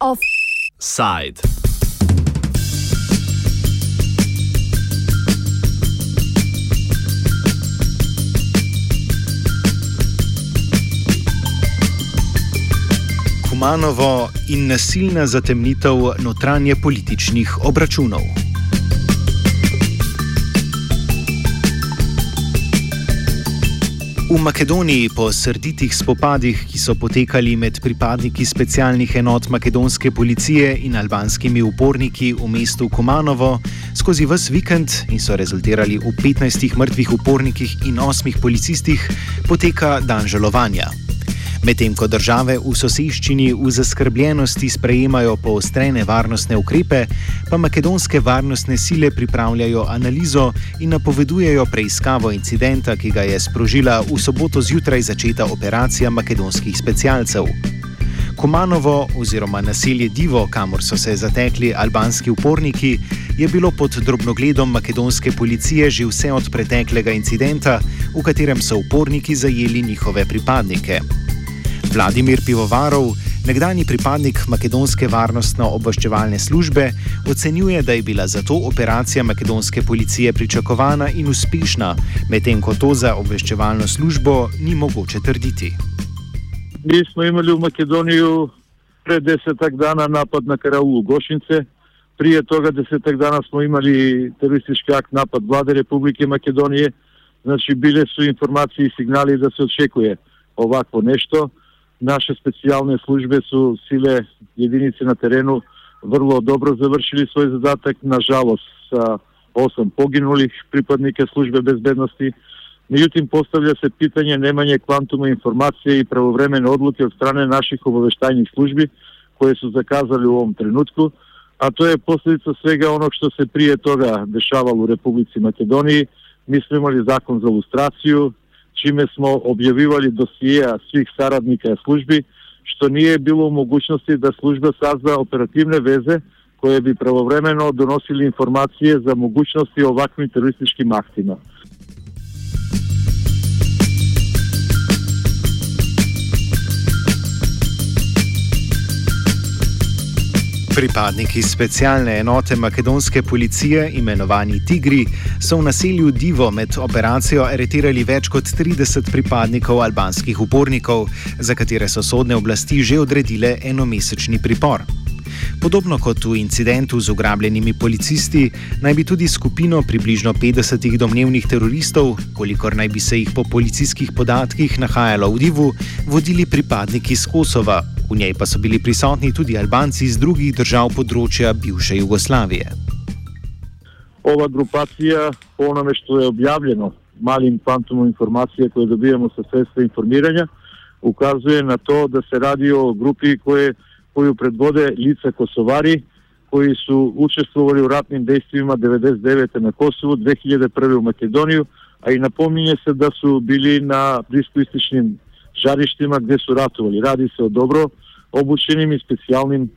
Offside. Kumanovo in nasilna zatemnitev notranje političnih obračunov. V Makedoniji po srditih spopadih, ki so potekali med pripadniki specialnih enot makedonske policije in albanskimi uporniki v mestu Kumanovo skozi vse vikend in so rezultirali v 15 mrtvih upornikih in 8 policistih, poteka dan žalovanja. Medtem ko države v soseščini v zaskrbljenosti sprejemajo poostrene varnostne ukrepe, pa makedonske varnostne sile pripravljajo analizo in napovedujejo preiskavo incidenta, ki ga je sprožila v soboto zjutraj začeta operacija makedonskih specialcev. Komanovo oziroma naselje Divo, kamor so se zatekli albanski uporniki, je bilo pod drobnogledom makedonske policije že vse od preteklega incidenta, v katerem so uporniki zajeli njihove pripadnike. Vladimir Pivovarov, nekdani pripadnik makedonske varnostno-obveščevalne službe, ocenjuje, da je bila zato operacija makedonske policije pričakovana in uspešna, medtem ko to za obveščevalno službo ni mogoče trditi. Mi smo imeli v Makedoniji pred desetak dana napad na Karaulu Gošince. Prije toga desetak dana smo imeli teroristički akt napad vlade Republike Makedonije. Znači bile su informacije i signali da se očekuje ovakvo nešto. Naše specijalne službe su sile jedinice na terenu vrlo dobro završili svoj zadatak, nažalost sa osam poginulih pripadnika službe bezbednosti. Međutim, postavlja se pitanje nemanje kvantuma informacije i pravovremene odluke od strane naših obaveštajnih službi koje su zakazali u ovom trenutku, a to je posljedica svega onog što se prije toga dešavalo u Republici Makedoniji. Mi smo imali zakon za ilustraciju, čime smo objavivali dosijeja svih saradnika službi, što nije bilo u mogućnosti da služba sazna operativne veze koje bi pravovremeno donosili informacije za mogućnosti ovakvim terorističkim aktima. Pripadniki specialne enote makedonske policije, imenovani Tigri, so v naselju Divo med operacijo aretirali več kot 30 pripadnikov albanskih upornikov, za katere so sodne oblasti že odredile enomesečni pripor. Podobno kot v incidentu z ugrabljenimi policisti, naj bi tudi skupino približno 50 domnevnih teroristov, kolikor naj bi se jih po policijskih podatkih nahajalo v Divu, vodili pripadniki iz Kosova, v njej pa so bili prisotni tudi Albanci iz drugih držav področja bivše Jugoslavije. ова групација, по онаме што е објавлено, малим квантумом информација која добиваме со средства информирања, указуе на тоа да се ради о групи кои коju предводе лица косовари, кои су учествували у ратним действијама 99 на Косово, 2001 у Македонија, а и напомиње се да су били на блискоистичним жариштима где су ратували. Ради се о добро обученим и специјалним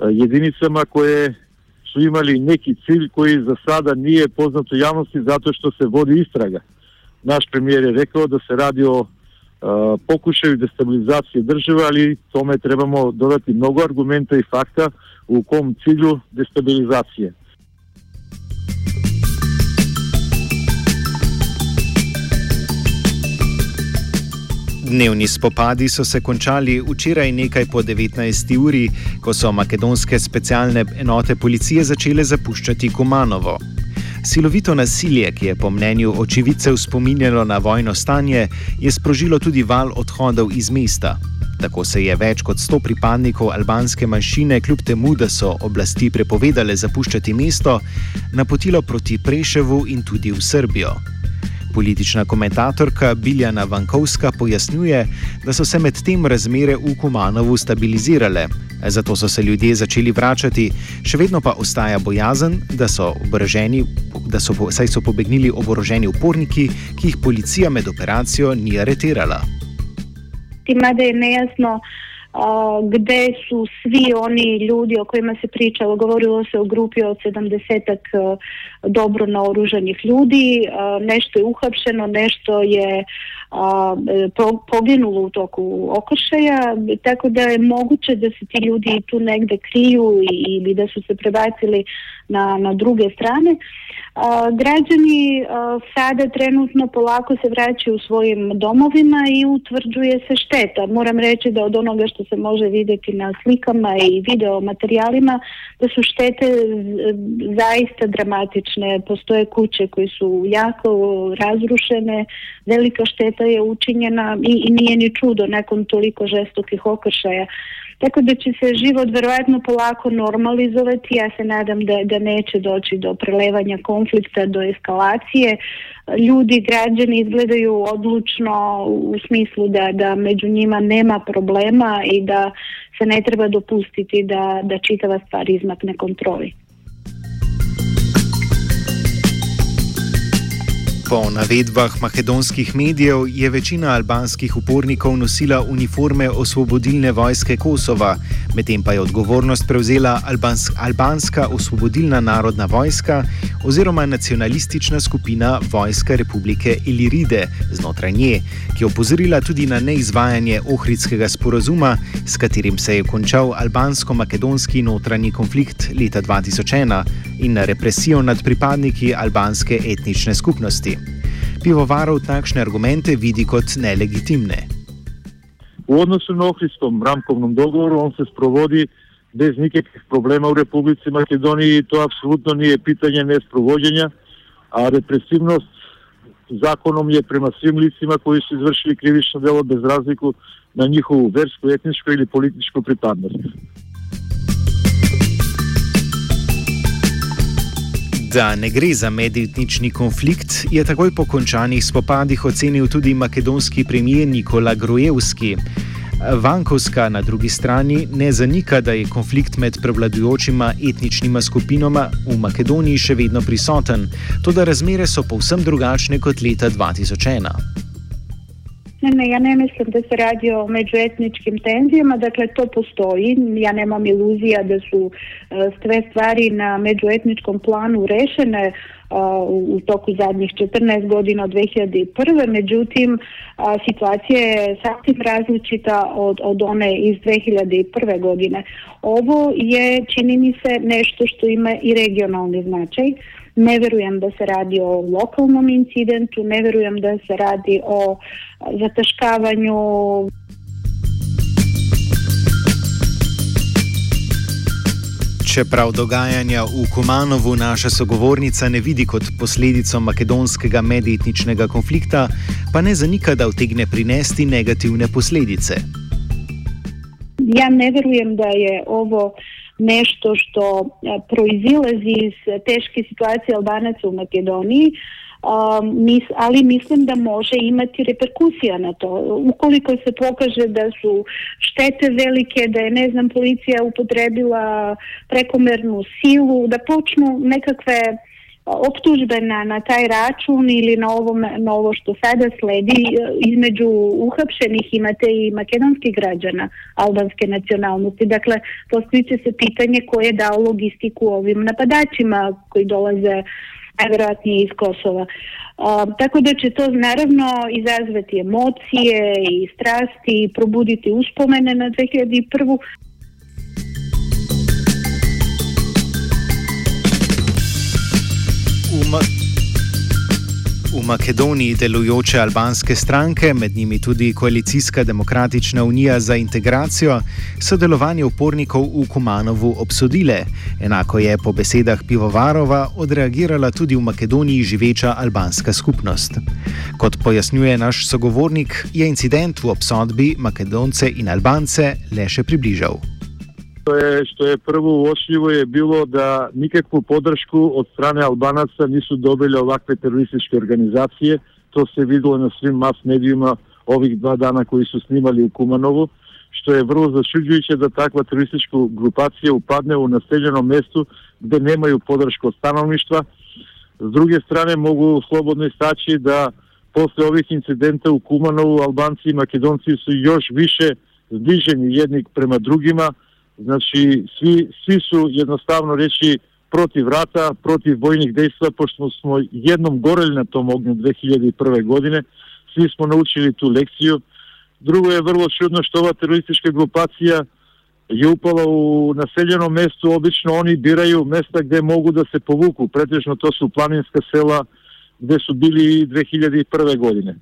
јединицама кои су имали неки цил кој за сада не е познато јавности затоа што се води истрага. Наш премиер е рекол да се ради о покушај дестабилизација држава, али томе требамо додати многу аргумента и факта у ком цилу дестабилизација. Dnevni spopadi so se končali včeraj nekaj po 19. uri, ko so makedonske specialne enote policije začele zapuščati Kumanovo. Silovito nasilje, ki je po mnenju očividcev spominjalo na vojno stanje, je sprožilo tudi val odhodov iz mesta. Tako se je več kot 100 pripadnikov albanske manjšine, kljub temu, da so oblasti prepovedale zapuščati mesto, napotilo proti Preševu in tudi v Srbijo. Politična komentatorka Biljana Vankovska pojasnjuje, da so se med tem razmere v Kumanovu stabilizirale, zato so se ljudje začeli vračati, še vedno pa ostaja bojazen, da so, oboroženi, da so, saj so pobegnili oboroženi uporniki, ki jih policija med operacijo ni aretirala. Tim, da je nejasno, gde su svi oni ljudi o kojima se pričalo, govorilo se o grupi od sedamdesetak dobro naoružanih ljudi, nešto je uhapšeno, nešto je poginulo u toku okršaja, tako da je moguće da se ti ljudi tu negde kriju ili da su se prebacili na, na druge strane. A, građani a, sada trenutno polako se vraćaju u svojim domovima i utvrđuje se šteta. Moram reći da od onoga što se može vidjeti na slikama i video materijalima da su štete zaista dramatične. Postoje kuće koje su jako razrušene, velika šteta je učinjena i, i nije ni čudo nakon toliko žestokih okršaja. Tako da će se život verovatno polako normalizovati. Ja se nadam da, da neće doći do prelevanja konflikta, do eskalacije. Ljudi, građani izgledaju odlučno u smislu da, da među njima nema problema i da se ne treba dopustiti da, da čitava stvar izmakne kontroli. Po navedbah makedonskih medijev je večina albanskih upornikov nosila uniforme osvobodilne vojske Kosova, medtem pa je odgovornost prevzela Albans albanska osvobodilna narodna vojska oziroma nacionalistična skupina Vojska republike Iliride znotraj nje, ki je opozorila tudi na neizvajanje ohridskega sporazuma, s katerim se je končal albansko-makedonski notranji konflikt leta 2001 in na represijo nad pripadniki albanske etnične skupnosti. Pivovarov takšne argumente vidi kot nelegitimne. U odnosu na Ohridskom ramkovnom dogovoru on se sprovodi bez nikakvih problema u Republici Makedoniji i to apsolutno nije pitanje nesprovođenja, a represivnost zakonom je prema svim licima koji su izvršili krivično delo bez razliku na njihovu versku, etničku ili političku pripadnost. Da ne gre za medetnični konflikt, je takoj po končanih spopadih ocenil tudi makedonski premijer Nikola Grojevski. Vankovska na drugi strani ne zanika, da je konflikt med prevladujočima etničnima skupinama v Makedoniji še vedno prisoten, tudi razmere so povsem drugačne kot leta 2001. Ne, ne, ja ne mislim da se radi o međuetničkim tenzijama, dakle to postoji, ja nemam iluzija da su uh, sve stvari na međuetničkom planu rešene uh, u toku zadnjih 14 godina od 2001. Međutim, uh, situacija je sasvim različita od, od one iz 2001. godine. Ovo je, čini mi se, nešto što ima i regionalni značaj. Ne verujem da se radi o lokalnom incidentu, ne verujem da se radi o zataškavanju Čeprav dogajanja v Kumanovu naša sogovornica ne vidi kot posledico makedonskega medetničnega konflikta, pa ne zanika, da utegne prinesti negativne posledice. Ja ne verujem, da je ovo uh, nešto što proizilazi iz teške situacije Albanaca u Makedoniji, Um, ali mislim da može imati reperkusija na to. Ukoliko se pokaže da su štete velike, da je, ne znam, policija upotrebila prekomernu silu, da počnu nekakve optužbe na, na taj račun ili na ovo, na ovo što sada sledi e, između uhapšenih imate i makedonskih građana albanske nacionalnosti. Dakle, postojiće se pitanje ko je dao logistiku ovim napadačima koji dolaze najverovatnije iz Kosova. A, tako da će to naravno izazvati emocije i strasti i probuditi uspomene na 2001. Ma v Makedoniji delujoče albanske stranke, med njimi tudi Koalicijska demokratična unija za integracijo, so delovanje upornikov v Kumanovu obsodile. Enako je po besedah Pivovarova odreagirala tudi v Makedoniji živeča albanska skupnost. Kot pojasnjuje naš sogovornik, je incident v obsodbi Makedonce in Albance le še približal. што е што е прво уочливо е било да никаква поддршку од страна албанаца се добиле овакве терористички организации. Тоа се видело на свим мас медиума ових два дана кои се снимали у Куманово, што е врло зачуѓујуќе да таква терористичка групација упадне во населено место каде немају поддршка од становништва. С друге страна, могу слободно истачи да после ових инцидента у Куманово албанци и македонци се још више здижени едни према другима, znači svi, svi su jednostavno reći protiv rata, protiv vojnih dejstva, pošto smo jednom goreli na tom ognju 2001. godine, svi smo naučili tu lekciju. Drugo je vrlo čudno što ova teroristička grupacija je upala u naseljeno mesto, obično oni biraju mesta gde mogu da se povuku, pretežno to su planinska sela gde su bili 2001. godine.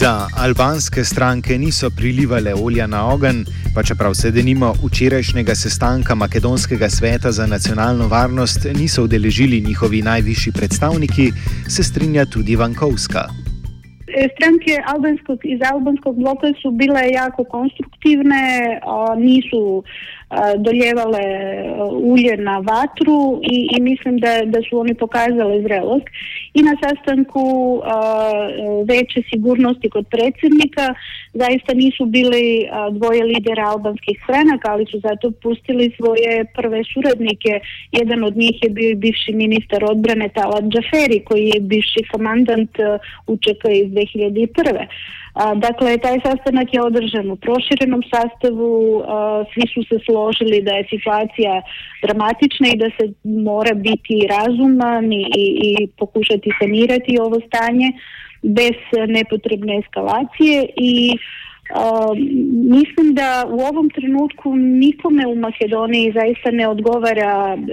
Da albanske stranke niso prilivale olja na ogenj, pa čeprav se denimo včerajšnjega sestanka Makedonskega sveta za nacionalno varnost niso udeležili njihovi najvišji predstavniki, se strinja tudi Vankovska. E, stranke albanskog, iz albanskog bloka su bile jako konstruktivne, nisu doljevale ulje na vatru i, i mislim da, da su oni pokazali zrelost. I na sastanku veće sigurnosti kod predsjednika zaista nisu bili dvoje lidera albanskih stranaka, ali su zato pustili svoje prve suradnike. Jedan od njih je bio bivši ministar odbrane Talat Džaferi, koji je bivši komandant UČK iz 2001. Dakle, taj sastanak je održan u proširenom sastavu, svi su se složili da je situacija dramatična i da se mora biti razuman i, i pokušati sanirati ovo stanje bez nepotrebne eskalacije i mislim da u ovom trenutku nikome u Makedoniji zaista ne odgovara uh,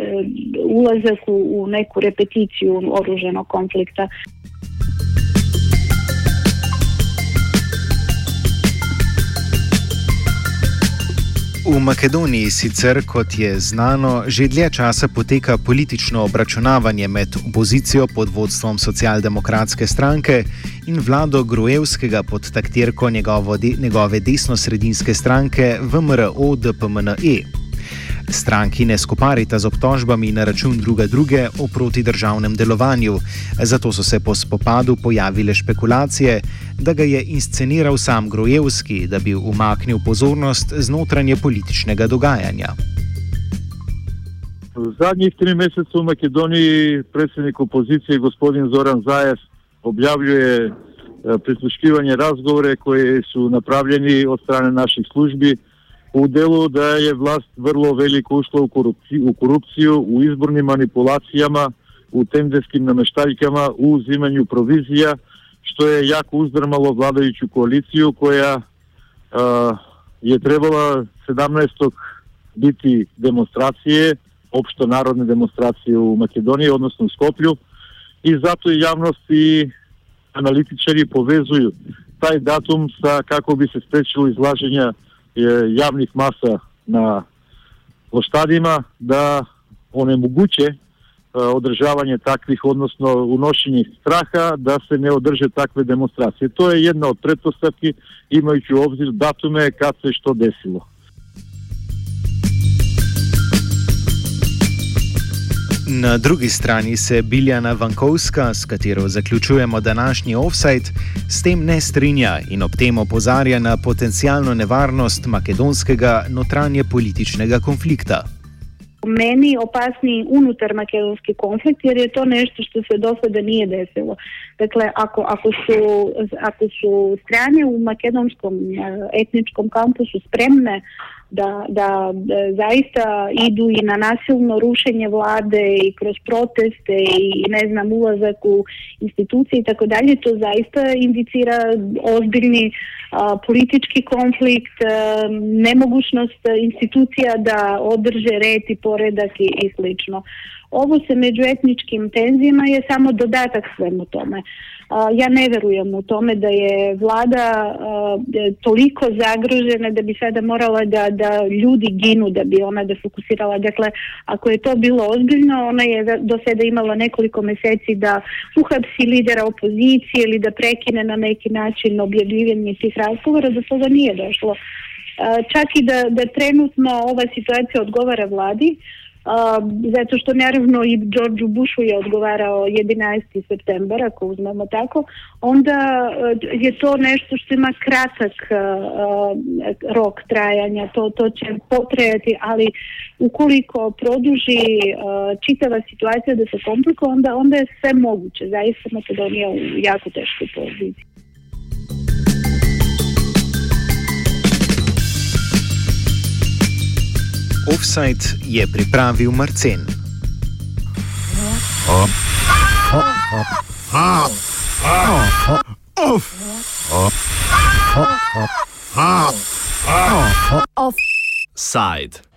ulazak u, u neku repeticiju oruženog konflikta. V Makedoniji sicer, kot je znano, že dlje časa poteka politično obračunavanje med opozicijo pod vodstvom socialdemokratske stranke in vlado Grujevskega pod taktirko njegove desno-sredinske stranke VMRO-DPMNE. Stranki ne skoparita z obtožbami na račun druga druge o protidržavnem delovanju, zato so se po spopadu pojavile špekulacije, da ga je insceniral sam Grojevski, da bi umaknil pozornost znotranje političnega dogajanja. V zadnjih tri mesece v Makedoniji predsednik opozicije gospodin Zoran Zajev objavljuje eh, prisluškivanje razgovore, koje su napravljeni od strane naših službi у делу да е власт врло велико ушла у корупција, у, корупцију, у изборни манипулацијама, у тендерски намештајкама, у узимању провизија, што е јако уздрмало владајуќу коалицију која а, е требала 17 бити демонстрације, општо народни демонстрации у Македонија, односно у Скоплју, и затоа јавност и аналитичари повезују тај датум са како би се спречило излажење јавних маса на лоштадима да онемогуче одржавање таквих, односно уношење страха да се не одржат такве демонстрации. Тоа е една од предпоставки, имајќи обзир датуме кад се што десило. Na drugi strani se Biljana Vankovska, s katero zaključujemo današnji offside, s tem ne strinja in ob tem opozarja na potencijalno nevarnost makedonskega notranje političnega konflikta. Meni opasni unutar makedonski konflikt jer je to nešto što se do sada nije desilo. Dakle, ako, ako, su, ako su strane u makedonskom eh, etničkom kampusu spremne da, da, da zaista idu i na nasilno rušenje vlade i kroz proteste i ne znam ulazak u institucije i tako dalje, to zaista indicira ozbiljni a, politički konflikt, a, nemogućnost institucija da održe red i poredak i, i slično. Ovo se među etničkim je samo dodatak svemu tome. Ja ne verujem u tome da je vlada toliko zagrožena da bi sada morala da, da ljudi ginu da bi ona defokusirala. Dakle, ako je to bilo ozbiljno, ona je do sada imala nekoliko meseci da uhapsi lidera opozicije ili da prekine na neki način objavljivanje tih razgovora, do toga nije došlo. Čak i da, da trenutno ova situacija odgovara vladi, zato što naravno i Georgeu Bushu je odgovarao 11. septembar, ako uzmemo tako, onda je to nešto što ima kratak rok trajanja, to, to će potrajati, ali ukoliko produži čitava situacija da se komplikuje, onda, onda je sve moguće. Zaista Makedonija u jako teškoj poziciji. Offside je pripravil Marcen. Offside.